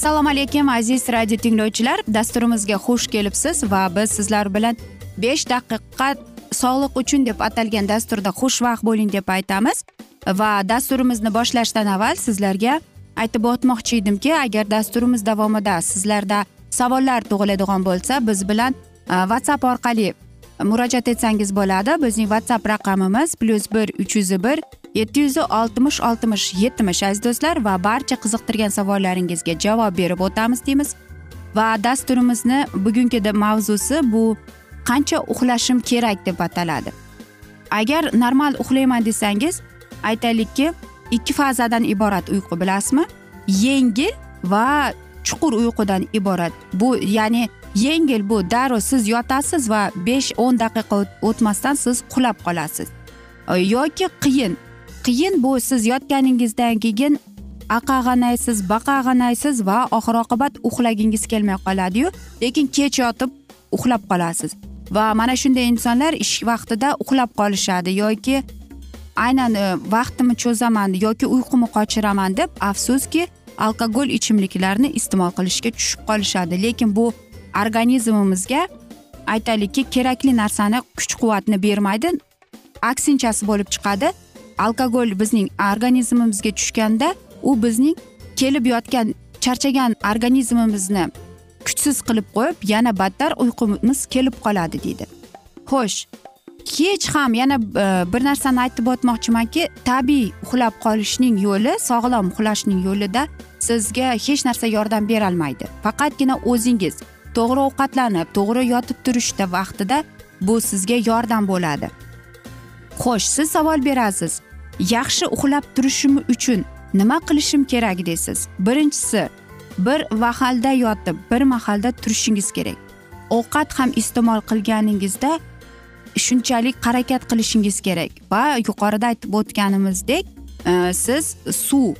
assalomu alaykum aziz radio tinglovchilar. Dasturimizga xush kelibsiz va biz sizlar bilan besh daqiqa sog'liq uchun deb atalgan dasturda xushvaqt bo'ling deb aytamiz. Va dasturimizni boshlashdan avval sizlarga aytib o'tmoqchi edimki agar dasturimiz davomida sizlarda savollar tug'iladigan bo'lsa biz bilan e, whatsapp orqali murojaat etsangiz bo'ladi. Bizning whatsapp raqamimiz plyus bir uch yuz bir yetti yuz oltmish oltmish yetmish aziz do'stlar va barcha qiziqtirgan savollaringizga javob berib o'tamiz deymiz. Va dasturimizni bugungi mavzusi bu qancha uxlashim kerak deb ataladi. Agar normal uxlayman desangiz aytaylikki ikki fazadan iborat uyqu bilasizmi? Yengil va chuqur uyqudan iborat. Bu ya'ni yengil bu darrov siz yotasiz va besh o'n daqiqa o'tmasdan siz uxlab qolasiz. Yoki qiyin. Qiyin bu siz yotganingizdan keyin aqag'anaysiz baqag'anaysiz va oxir oqibat uxlagingiz kelmay qoladiyu lekin kech yotib uxlab qolasiz. Va mana shunday insonlar ish vaqtida uxlab qolishadi yoki aynan vaqtimni cho'zaman yoki uyqumni qochiraman deb afsuski alkogol ichimliklarni iste'mol qilishga tushib qolishadi. Lekin bu organizmimizga aytaylikki kerakli narsani kuch quvvatni bermaydi aksinchasi bo'lib chiqadi. Alkogol bizning organizmimizga tushganda u bizning kelib yotgan charchagan organizmimizni kuchsiz qilib qo'yib yana battar uyqumiz kelib qoladi deydi. Xo'sh hech ham yana e, bir narsani aytib o'tmoqchimanki tabiiy uxlab qolishning yo'li sog'lom uxlashning yo'lida sizga hech narsa yordam berolmaydi. Faqatgina o'zingiz to'g'ri ovqatlanib to'g'ri yotib turishda vaqtida bu sizga yordam bo'ladi. Xo'sh siz savol berasiz. Yaxshi uxlab turishim uchun nima qilishim kerak deysiz? Birinchisi bir mahalda yotib bir mahalda turishingiz kerak. Ovqat ham iste'mol qilganingizda shunchalik harakat qilishingiz kerak va yuqorida aytib o'tganimizdek e, siz suv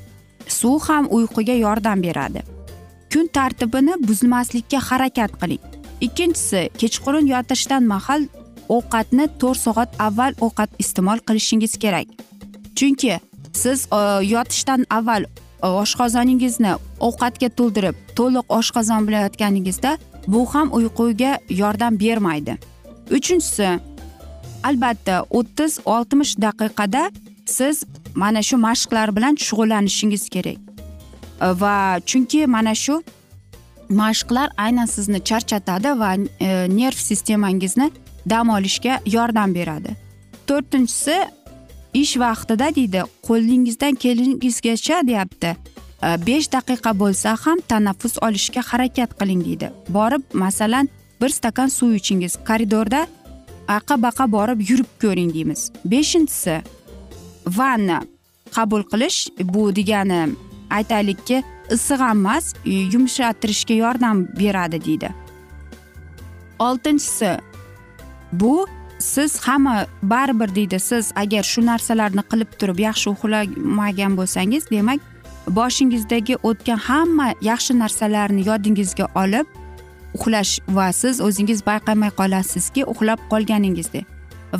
suv ham uyquga yordam beradi. Kun tartibini buzmaslikka harakat qiling. Ikkinchisi kechqurun yotishdan mahal ovqatni to'rt soat avval ovqat iste'mol qilishingiz kerak. Chunki siz e, yotishdan avval e, oshqozoningizni ovqatga to'ldirib to'liq oshqozon bilan yotganingizda bu ham uyquga yordam bermaydi. Uchinchisi albatta o'ttiz oltmish daqiqada siz mana shu mashqlar bilan shug'ullanishingiz kerak. Va chunki mana shu mashqlar aynan sizni charchatadi va e, nerv sistemangizni dam olishga yordam beradi to'rtinchisi ish vaqtida deydi qo'lingizdan kelingizgacha deyapti besh daqiqa bo'lsa ham tanaffus olishga harakat qiling deydi borib masalan bir stakan suv ichingiz koridorda aqa baqa borib yurib ko'ring deymiz beshinchisi vanna qabul qilish bu degani aytaylikki issiq ham emas e, yumshatirishga yordam beradi deydi. Oltinchisi bu siz hamma baribir deydi siz agar shu narsalarni qilib turib yaxshi uxlamagan bo'lsangiz demak boshingizdagi o'tgan hamma yaxshi narsalarni yodingizga olib uxlash va siz o'zingiz payqamay qolasizki uxlab qolganingizni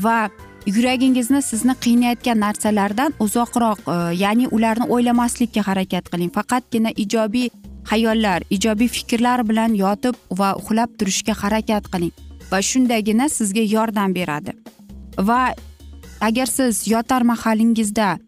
va yuragingizni sizni qiynayotgan narsalardan uzoqroq e, ya'ni ularni o'ylamaslikka harakat qiling. Faqatgina ijobiy xayollar ijobiy fikrlar bilan yotib va uxlab turishga harakat qiling va shundagina sizga yordam beradi. Va agar siz yotar mahalingizda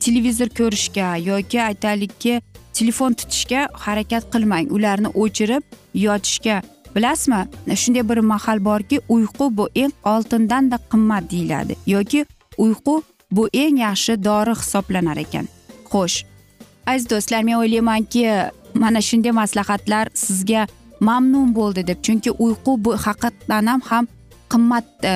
televizor ko'rishga yoki aytaylikki telefon tutishga harakat qilmang. Ularni o'chirib yotishga bilasizmi? Shunday bir mahal borki uyqu bu eng oltindanda qimmat deyiladi. Yoki uyqu bu eng yaxshi dori hisoblanar ekan. Xo'sh aziz do'stlar men o'ylaymanki mana shunday maslahatlar sizga mamnun bo'ldi deb chunki uyqu bu haqiqatdan ham ham qimmat e,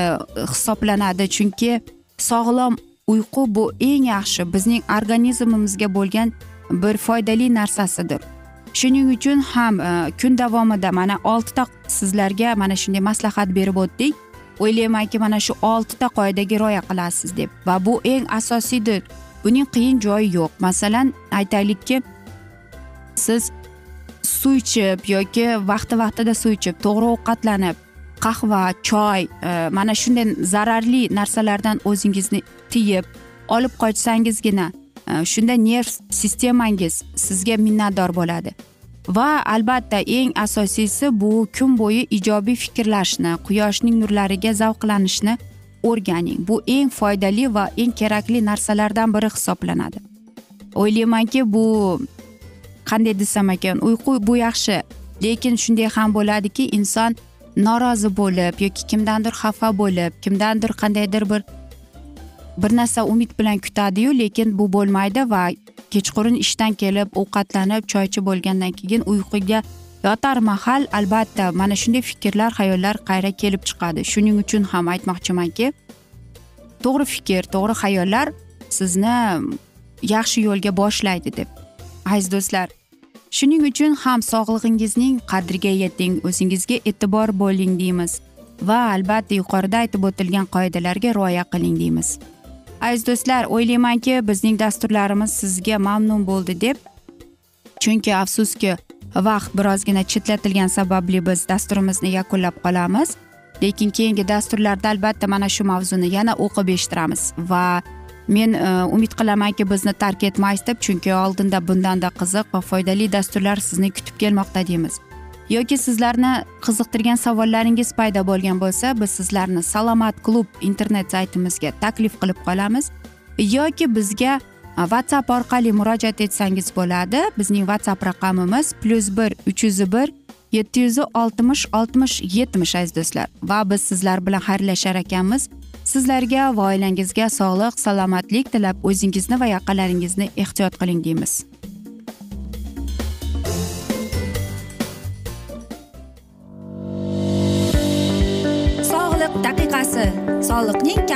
hisoblanadi. Chunki sog'lom uyqu bu eng yaxshi bizning organizmimizga bo'lgan bir foydali narsasidir. Shuning uchun ham e, kun davomida mana oltita sizlarga mana shunday maslahat berib o'tdik. O'ylaymanki mana shu oltita qoidaga rioya qilasiz deb. Va bu eng asosiydir. Buning qiyin joyi yo'q. Masalan aytaylikki siz suv ichib yoki vaqti vaqtida suv ichib to'g'ri ovqatlanib qahva choy e, mana shunday zararli narsalardan o'zingizni tiyib olib qochsangizgina Э, shunda nerv sistemangiz sizga minnatdor bo'ladi. Va albatta eng asosiysi bu kun bo'yi ijobiy fikrlashni quyoshning nurlariga zavqlanishni o'rganing. Bu eng foydali va eng kerakli narsalardan biri hisoblanadi. O'ylaymanki bu qanday desam ekan uyqu bu yaxshi lekin shunday ham bo'ladiki inson norozi bo'lib yoki kimdandir xafa bo'lib kimdandir qandaydir bir bir narsa umid bilan kutadiyu lekin bu bo'lmaydi va kechqurun ishdan kelib ovqatlanib choy ichib bo'lgandan keyin uyquga yotar mahal albatta mana shunday fikrlar xayollar qayra kelib chiqadi. Shuning uchun ham aytmoqchimanki to'g'ri fikr to'g'ri xayollar sizni yaxshi yo'lga boshlaydi deb aziz do'stlar. Shuning uchun ham sog'lig'ingizning qadriga yeting o'zingizga e'tibor bo'ling deymiz va albatta yuqorida aytib o'tilgan qoidalarga rioya qiling deymiz. Aziz do'stlar o'ylaymanki bizning dasturlarimiz sizga mamnun bo'ldi deb. Chunki afsuski vaqt birozgina chetlatilgani sababli biz dasturimizni yakunlab qolamiz. Lekin keyingi dasturlarda albatta mana shu mavzuni yana o'qib eshittiramiz va men e, umid qilamanki bizni tark etmaysiz deb chunki oldinda bundanda qiziq va foydali dasturlar sizni kutib kelmoqda deymiz. Yoki sizlarni qiziqtirgan savollaringiz paydo bo'lgan bo'lsa biz sizlarni salomat klub internet saytimizga taklif qilib qolamiz. Yoki bizga whatsapp orqali murojaat etsangiz bo'ladi. Bizning whatsapp raqamimiz plyus bir uch yuz bir yetti yuz oltmish oltmish yetmish aziz do'stlar. Va biz sizlar bilan xayrlashar ekanmiz. Sizlarga va oilangizga sog'lik salomatlik tilab o'zingizni va yaqinlaringizni ehtiyot qiling deymiz.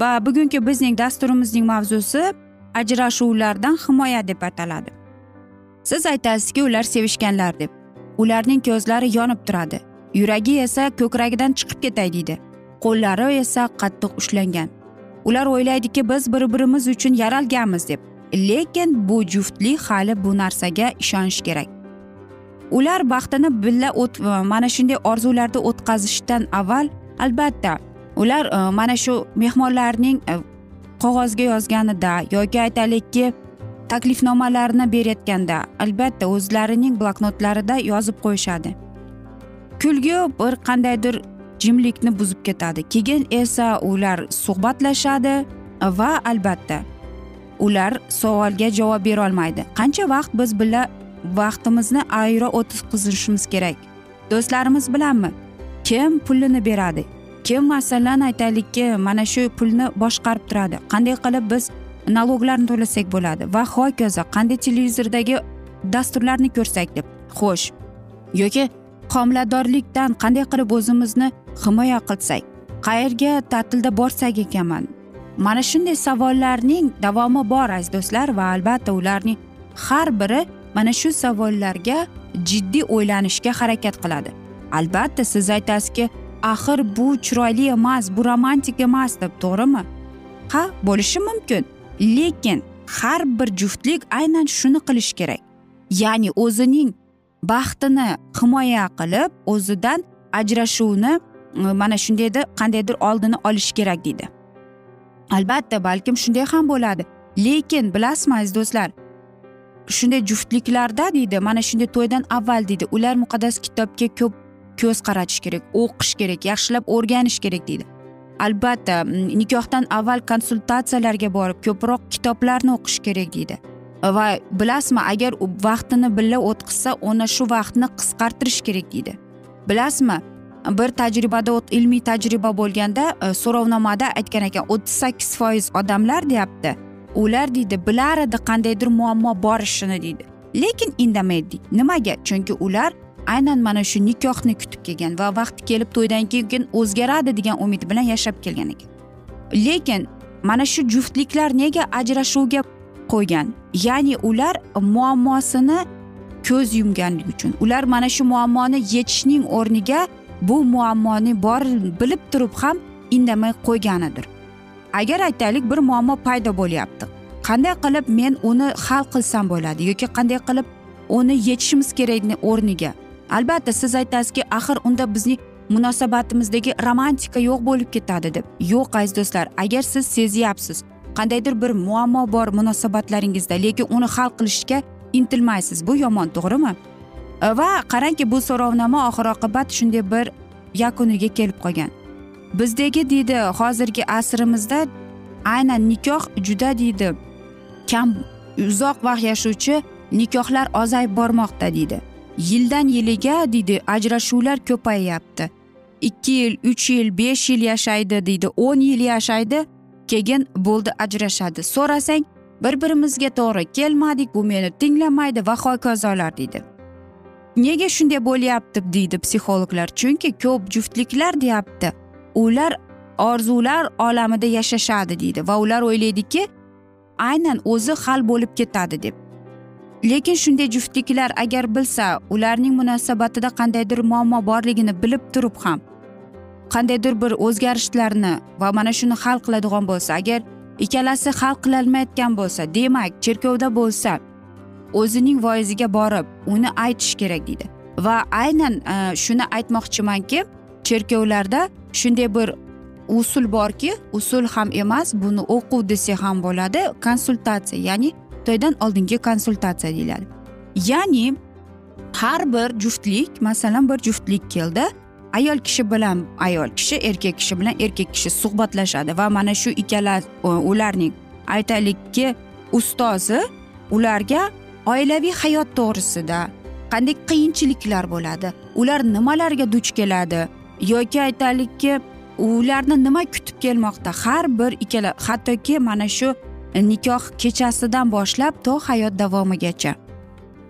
Va bugungi bizning dasturimizning mavzusi ajrashuvlardan himoya deb ataladi. Siz aytasizki ular sevishganlar deb. Ularning ko'zlari yonib turadi. Yuragi esa ko'kragidan chiqib ketay deydi. Qo'llari esa qattiq ushlangan. Ular o'ylaydiki biz bir birimiz uchun yaralganmiz deb. Lekin bu juftlik hali bu narsaga ishonish kerak. Ular baxtini billa o't mana shunday orzularda o'tkazishdan avval albatta ular e, mana shu mehmonlarning e, qog'ozga yozganida yoki aytaylikki taklifnomalarni berayotganda albatta o'zlarining bloknotlarida yozib qo'yishadi. Kulgi bir qandaydir jimlikni buzib ketadi. Keyin esa ular suhbatlashadi va albatta ular savolga javob berolmaydi qancha vaqt biz bilan vaqtimizni ayro o'tkazishimiz kerak? Do'stlarimiz bilanmi? Kim pulini beradi? Kim masalan aytaylikki mana shu pulni boshqarib turadi. Qanday qilib biz naloglarni to'lasak bo'ladi va hokazo qanday televizordagi dasturlarni ko'rsak deb. Xo'sh yoki homiladorlikdan qanday qilib o'zimizni himoya qilsak? Qayerga ta'tilda borsak ekanman? Mana shunday savollarning davomi bor aziz do'stlar va albatta ularning har biri mana shu savollarga jiddiy o'ylanishga harakat qiladi. Albatta siz aytasizki axir bu chiroyli emas bu romantik emas deb to'g'rimi? Ha bo'lishi mumkin. Lekin har bir juftlik aynan shuni qilishi kerak. Ya'ni o'zining baxtini himoya qilib o'zidan ajrashuvni e, mana shundayda qandaydir oldini olish kerak deydi. Albatta balkim shunday ham bo'ladi. Lekin bilasizmi aziz do'stlar? Shunday juftliklarda deydi mana shunday to'ydan avval deydi ular muqaddas kitobga ko'p ko'z qaratish kerak o'qish kerak yaxshilab o'rganish kerak deydi. Albatta nikohdan avval konsultatsiyalarga borib ko'proq kitoblarni o'qish kerak deydi. Va bilasizmi agar vaqtini billa o'tkazsa ona shu vaqtni qisqartirish kerak deydi. Bilasizmi bir tajribada ilmiy tajriba bo'lganda e, so'rovnomada aytgan ekan o'ttiz sakkiz foiz odamlar deyapti. Ular deydi bilar edi qandaydir muammo borishini deydi. Lekin indamaydi. Nimaga? Chunki ular aynan mana shu nikohni kutib kelgan va vaqti kelib to'ydan keyin o'zgaradi degan umid bilan yashab kelgan ekan. Lekin mana shu juftliklar nega ajrashuvga qo'ygan? Ya'ni ular muammosini ko'z yumganligi uchun ular mana shu muammoni yechishning o'rniga bu muammoni bor bilib turib ham indamay qo'yganidir. Agar aytaylik bir muammo paydo bo'lyapti. Qanday qilib men uni hal qilsam bo'ladi yoki qanday qilib uni yechishimiz kerakni o'rniga albatta siz aytasizki axir unda bizning munosabatimizdagi romantika yo'q bo'lib ketadi deb. Yo'q aziz do'stlar agar siz sezyapsiz qandaydir bir muammo bor munosabatlaringizda lekin uni hal qilishga intilmaysiz. Bu yomon to'g'rimi? E, va qarangki bu so'rovnoma oxir oqibat shunday bir yakuniga kelib qolgan. Bizdagi deydi hozirgi asrimizda aynan nikoh juda deydi kam uzoq vaqt yashovchi nikohlar ozayib bormoqda deydi. Yildan yiliga deydi ajrashuvlar ko'payyapti ikki yil uch yil besh yil yashaydi deydi o'n yil yashaydi keyin bo'ldi ajrashadi. So'rasang bir birimizga to'g'ri kelmadik bu meni tinglamaydi va hokazolar deydi. Nega shunday bo'lyapti deydi psixologlar chunki ko'p juftliklar deyapti. Ular orzular olamida yashashadi deydi va ular o'ylaydiki aynan o'zi hal bo'lib ketadi deb. Lekin shunday juftliklar agar bilsa ularning munosabatida qandaydir muammo borligini bilib turib ham qandaydir bir o'zgarishlarni va mana shuni hal qiladigan bo'lsa agar ikkalasi hal qilolmayotgan bo'lsa demak cherkovda bo'lsa o'zining voiziga borib uni aytish kerak deydi. Va aynan e, shuni aytmoqchimanki cherkovlarda shunday bir usul borki usul ham emas buni o'quv desa ham bo'ladi konsultatsiya ya'ni to'ydan oldingi konsultatsiya deyiladi. Ya'ni har bir juftlik masalan bir juftlik keldi ayol kishi bilan ayol kishi erkak kishi bilan erkak kishi suhbatlashadi va mana shu ikkala ularning aytaylikki ustozi ularga oilaviy hayot to'g'risida qanday qiyinchiliklar bo'ladi ular nimalarga duch keladi yoki aytaylikki ularni nima kutib kelmoqda har bir ikkala hattoki mana shu nikoh kechasidan boshlab to hayot davomigacha.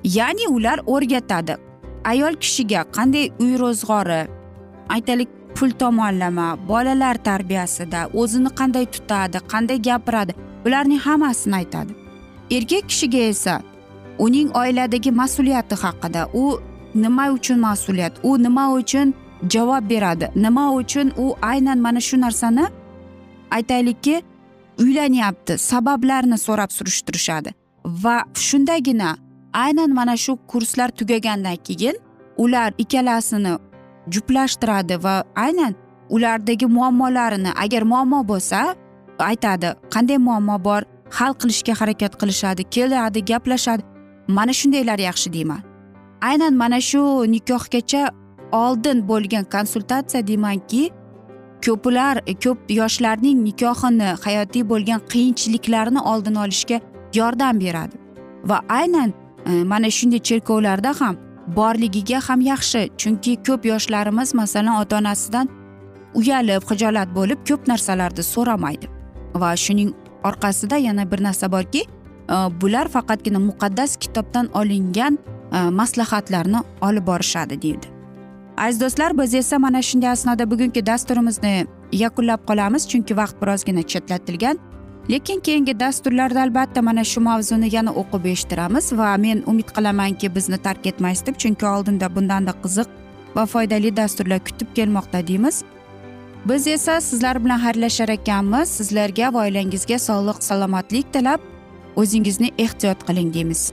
Ya'ni ular o'rgatadi. Ayol kishiga qanday uy ro'zg'ori aytaylik pul tomonlama bolalar tarbiyasida o'zini qanday tutadi qanday gapiradi bularning hammasini aytadi. Erkak kishiga esa uning oiladagi mas'uliyati haqida u nima uchun mas'uliyat u nima uchun javob beradi nima uchun u aynan mana shu narsani aytaylikki uylanyapti sabablarini so'rab surishtirishadi. Va shundagina aynan mana shu kurslar tugagandan keyin ular ikkalasini juplashtiradi va aynan ulardagi muammolarini agar muammo bo'lsa aytadi qanday muammo bor? Hal qilishga harakat qilishadi keladi gaplashadi. Mana shundaylar yaxshi deyman. Aynan mana shu nikohgacha oldin bo'lgan konsultatsiya deymanki ko'plar ko'p yoshlarning nikohini hayotiy bo'lgan qiyinchiliklarni oldini olishga yordam beradi. Va aynan e, mana shunday cherkovlarda ham borligiga ham yaxshi chunki ko'p yoshlarimiz masalan ota onasidan uyalib xijolat bo'lib ko'p narsalarni so'ramaydi. Va shuning orqasida yana bir narsa borki e, bular faqatgina muqaddas kitobdan olingan e, maslahatlarni olib borishadi deydi. Aziz do'stlar biz esa mana shunday asnoda bugungi dasturimizni yakunlab qolamiz chunki vaqt birozgina chetlatilgan. Lekin keyingi dasturlarda albatta mana shu mavzuni yana o'qib eshittiramiz va men umid qilamanki bizni tark etmaysiz deb chunki oldinda bundanda qiziq va foydali dasturlar kutib kelmoqda deymiz. Biz esa sizlar bilan xayrlashar ekanmiz. Sizlarga va oilangizga sog'lik salomatlik tilab o'zingizni ehtiyot qiling deymiz.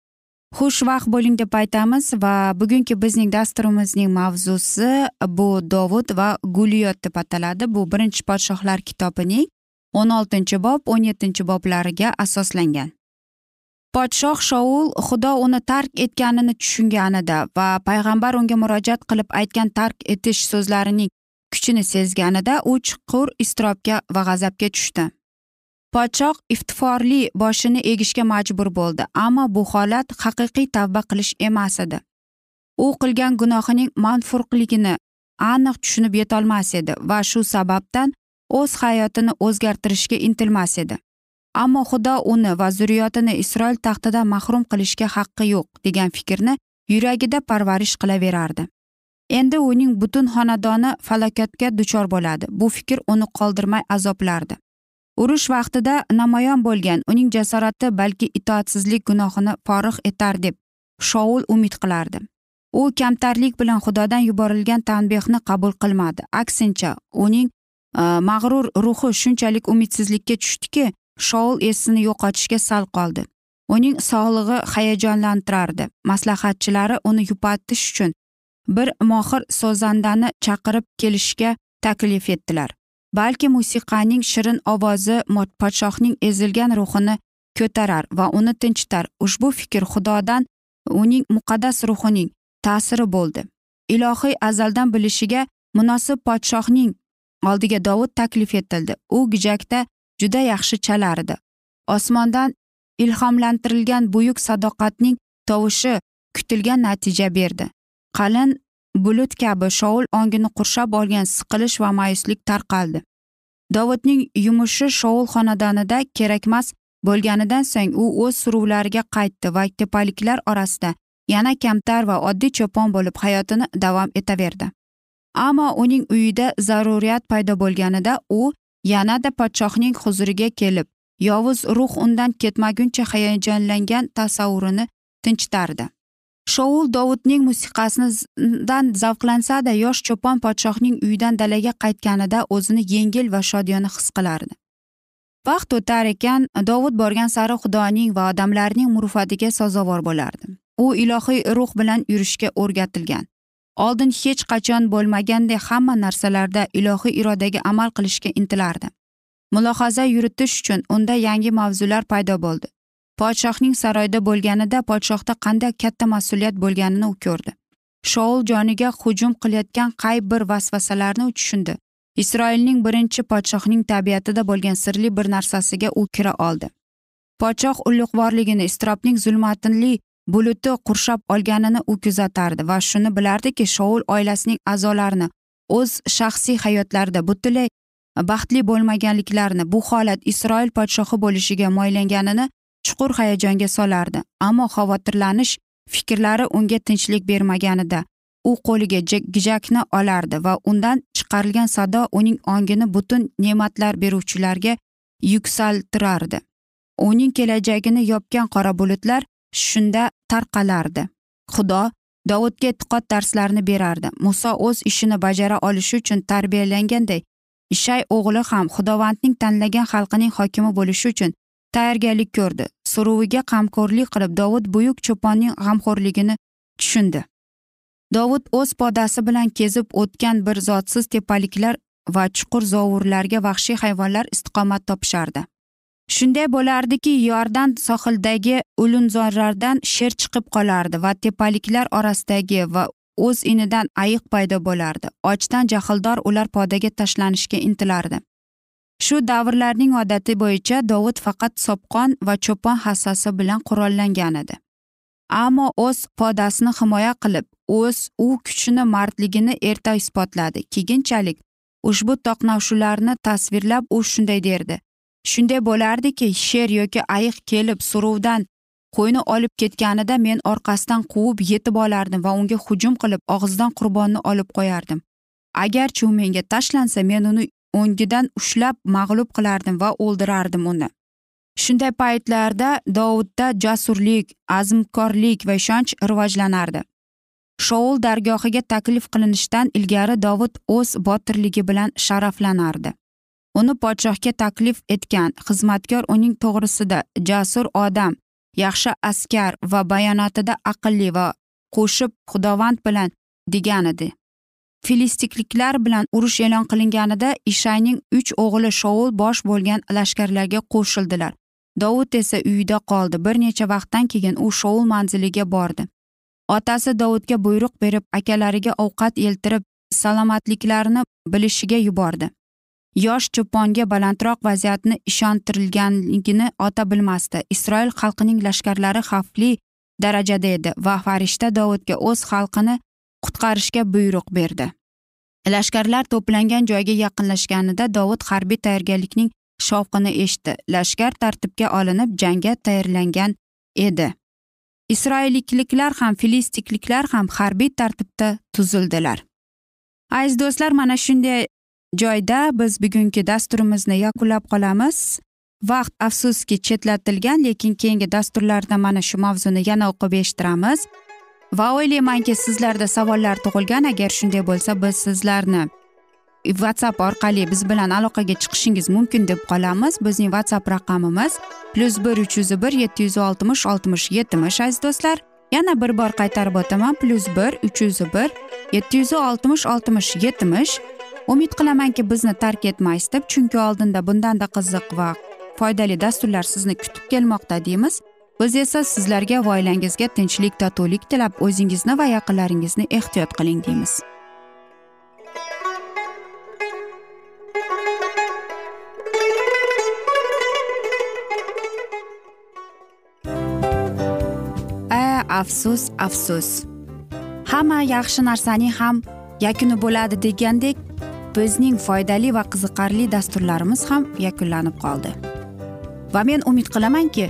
xushvaqt bo'ling deb aytamiz va bugungi bizning dasturimizning mavzusi bu dovud va guliyot deb ataladi. Bu birinchi podshohlar kitobining o'n oltinchi bob o'n yettinchi boblariga asoslangan. Podshoh shoul xudo uni tark etganini tushunganida va payg'ambar unga murojaat qilib aytgan tark etish so'zlarining kuchini sezganida u chuqur iztirobga va g'azabga tushdi. Podshoh iftiforli boshini egishga majbur bo'ldi ammo bu holat haqiqiy tavba qilish emas edi. U qilgan gunohining manfurqligini aniq tushunib yetolmas edi va shu sababdan o'z hayotini o'zgartirishga intilmas edi. Ammo xudo uni va zurriyotini isroil taxtidan mahrum qilishga haqqi yo'q degan fikrni yuragida parvarish qilaverardi. Endi uning butun xonadoni falokatga duchor bo'ladi. Bu fikr uni qoldirmay azoblardi. Urush vaqtida namoyon bo'lgan uning jasorati balki itoatsizlik gunohini forig' etar deb shoul umid qilardi. U kamtarlik bilan xudodan yuborilgan tanbehni qabul qilmadi. Aksincha uning e, mag'rur ruhi shunchalik umidsizlikka tushdiki shoul esini yo'qotishga sal qoldi. Uning sog'lig'i hayajonlantirardi. Maslahatchilari uni yupatish uchun bir mohir so'zandani chaqirib kelishga taklif etdilar. Balki musiqaning shirin ovozi podshohning ezilgan ruhini ko'tarar va uni tinchitar. Ushbu fikr xudodan uning muqaddas ruhining ta'siri bo'ldi. Ilohiy azaldan bilishiga munosib podshohning oldiga dovud taklif etildi. U gijakda juda yaxshi chalardi osmondan ilhomlantirilgan buyuk sadoqatning tovushi kutilgan natija berdi. Qalin bulut kabi shoul ongini qurshab olgan siqilish va ma'yuslik tarqaldi. Dovudning yumushi shoul xonadonida kerakmas bo'lganidan so'ng u o'z suruvlariga qaytdi va tepaliklar orasida yana kamtar va oddiy cho'pon bo'lib hayotini davom etaverdi. Ammo uning uyida zaruriyat paydo bo'lganida u yanada podshohning huzuriga kelib yovuz ruh undan ketmaguncha hayajonlangan tasavvurini tinchitardi. Shoul dovudning musiqasidan zavqlansada yosh cho'pon podshohning uyidan dalaga qaytganida o'zini yengil va shodiyona his qilardi. Vaqt o'tar ekan dovud borgan sari xudoning va odamlarning muruvvatiga sazovor bo'lardi. U ilohiy ruh bilan yurishga o'rgatilgan. Oldin hech qachon bo'lmagandek hamma narsalarda ilohiy irodaga amal qilishga intilardi. Mulohaza yuritish uchun unda yangi mavzular paydo bo'ldi. Podshohning saroyida bo'lganida podshohda qanday katta mas'uliyat bo'lganini u ko'rdi. Shoul joniga hujum qilayotgan qay bir vasvasalarni u tushundi. Isroilning birinchi podshohning tabiatida bo'lgan sirli bir narsasiga u kira oldi. Podshoh ulug'vorligini iztirobning zulmatinli buluti qurshab olganini u kuzatardi va shuni bilardiki shoul oilasining a'zolarini o'z shaxsiy hayotlarida butunlay baxtli bo'lmaganliklarini bu holat isroil podshohi bo'lishiga moylanganini chuqur hayajonga solardi. Ammo xavotirlanish fikrlari unga tinchlik bermaganida u qo'liga gijakni olardi va undan chiqarilgan sado uning ongini butun ne'matlar beruvchilarga yuksaltirardi. Uning kelajagini yopgan qora bulutlar shunda tarqalardi. Xudo dovudga e'tiqod darslarini berardi. Muso o'z ishini bajara olishi uchun tarbiyalanganday ishay o'g'li ham xudovandning tanlagan xalqining hokimi bo'lishi uchun tayyorgarlik ko'rdi. So'roviga qamko'rlik qilib dovud buyuk cho'ponning g'amxo'rligini tushundi. Dovud o'z podasi bilan kezib o'tgan bir zotsiz tepaliklar va chuqur zovurlarga vahshiy hayvonlar istiqomat topishardi. Shunday bo'lardiki yordan sohildagi ulunzorlardan sher chiqib qolardi va tepaliklar orasidagi va o'z inidan ayiq paydo bo'lardi. Ochdan jahldor ular podaga tashlanishga intilardi. Shu davrlarning odati bo'yicha dovud faqat sopqon va cho'pon hassasi bilan qurollangan edi. Ammo o'z podasini himoya qilib o'z u kuchini mardligini erta isbotladi. Keyinchalik ushbu toqnashuvlarni tasvirlab u shunday derdi. Shunday bo'lardiki sher yoki ayiq kelib suruvdan qo'yni olib ketganida men orqasidan quvib yetib olardim va unga hujum qilib og'zidan qurbonni olib qo'yardim. Agarchi u menga tashlansa men uni o'ngidan ushlab mag'lub qilardim va o'ldirardim uni. Shunday paytlarda dovudda jasurlik azmkorlik va ishonch rivojlanardi. Shoul dargohiga taklif qilinishdan ilgari dovud o'z botirligi bilan sharaflanardi. Uni podshohga taklif etgan xizmatkor uning to'g'risida jasur odam yaxshi askar va bayonotida aqlli va qo'shib xudovand bilan degan edi. Filistikliklar bilan urush e'lon qilinganida ishayning uch o'g'li shoul bosh bo'lgan lashkarlarga qo'shildilar. Dovud esa uyida qoldi. Bir necha vaqtdan keyin u shoul manziliga bordi. Otasi dovudga buyruq berib akalariga ovqat eltirib salomatliklarini bilishiga yubordi. Yosh cho'ponga balandroq vaziyatni ishontirilganligini ota bilmasdi. Isroil xalqining lashkarlari xavfli darajada edi va farishta dovudga o'z xalqini qutqarishga buyruq berdi. Lashkarlar to'plangan joyga yaqinlashganida dovud harbiy tayyorgarlikning shovqini eshitdi. Lashkar tartibga olinib jangga tayyorlangan edi. Isroilliklar ham filistikliklar ham harbiy tartibda tuzildilar. Aziz do'stlar mana shunday joyda biz bugungi dasturimizni yakunlab qolamiz. Vaqt afsuski chetlatilgan lekin keyingi dasturlarda mana shu mavzuni yana o'qib eshittiramiz. Va o'ylaymanki sizlarda savollar tug'ilgan. Agar shunday bo'lsa biz sizlarni whatsapp orqali biz bilan aloqaga chiqishingiz mumkin deb qolamiz. Bizning whatsapp raqamimiz plyus bir uch yuz bir yetti yuz oltmish oltmish yetmish aziz do'stlar. Yana bir bor qaytarib o'taman. plyus bir uch yuz bir yetti yuz oltmish oltmish yetmish. Umid qilamanki bizni tark etmaysiz deb chunki oldinda bundanda qiziq va foydali dasturlar sizni kutib kelmoqda deymiz. Biz esa sizlarga va oilangizga tinchlik totuvlik tilab o'zingizni va yaqinlaringizni ehtiyot qiling deymiz. A afsus afsus. Hamma yaxshi narsaning ham yakuni bo'ladi degandek bizning foydali va qiziqarli dasturlarimiz ham yakunlanib qoldi. Va men umid qilamanki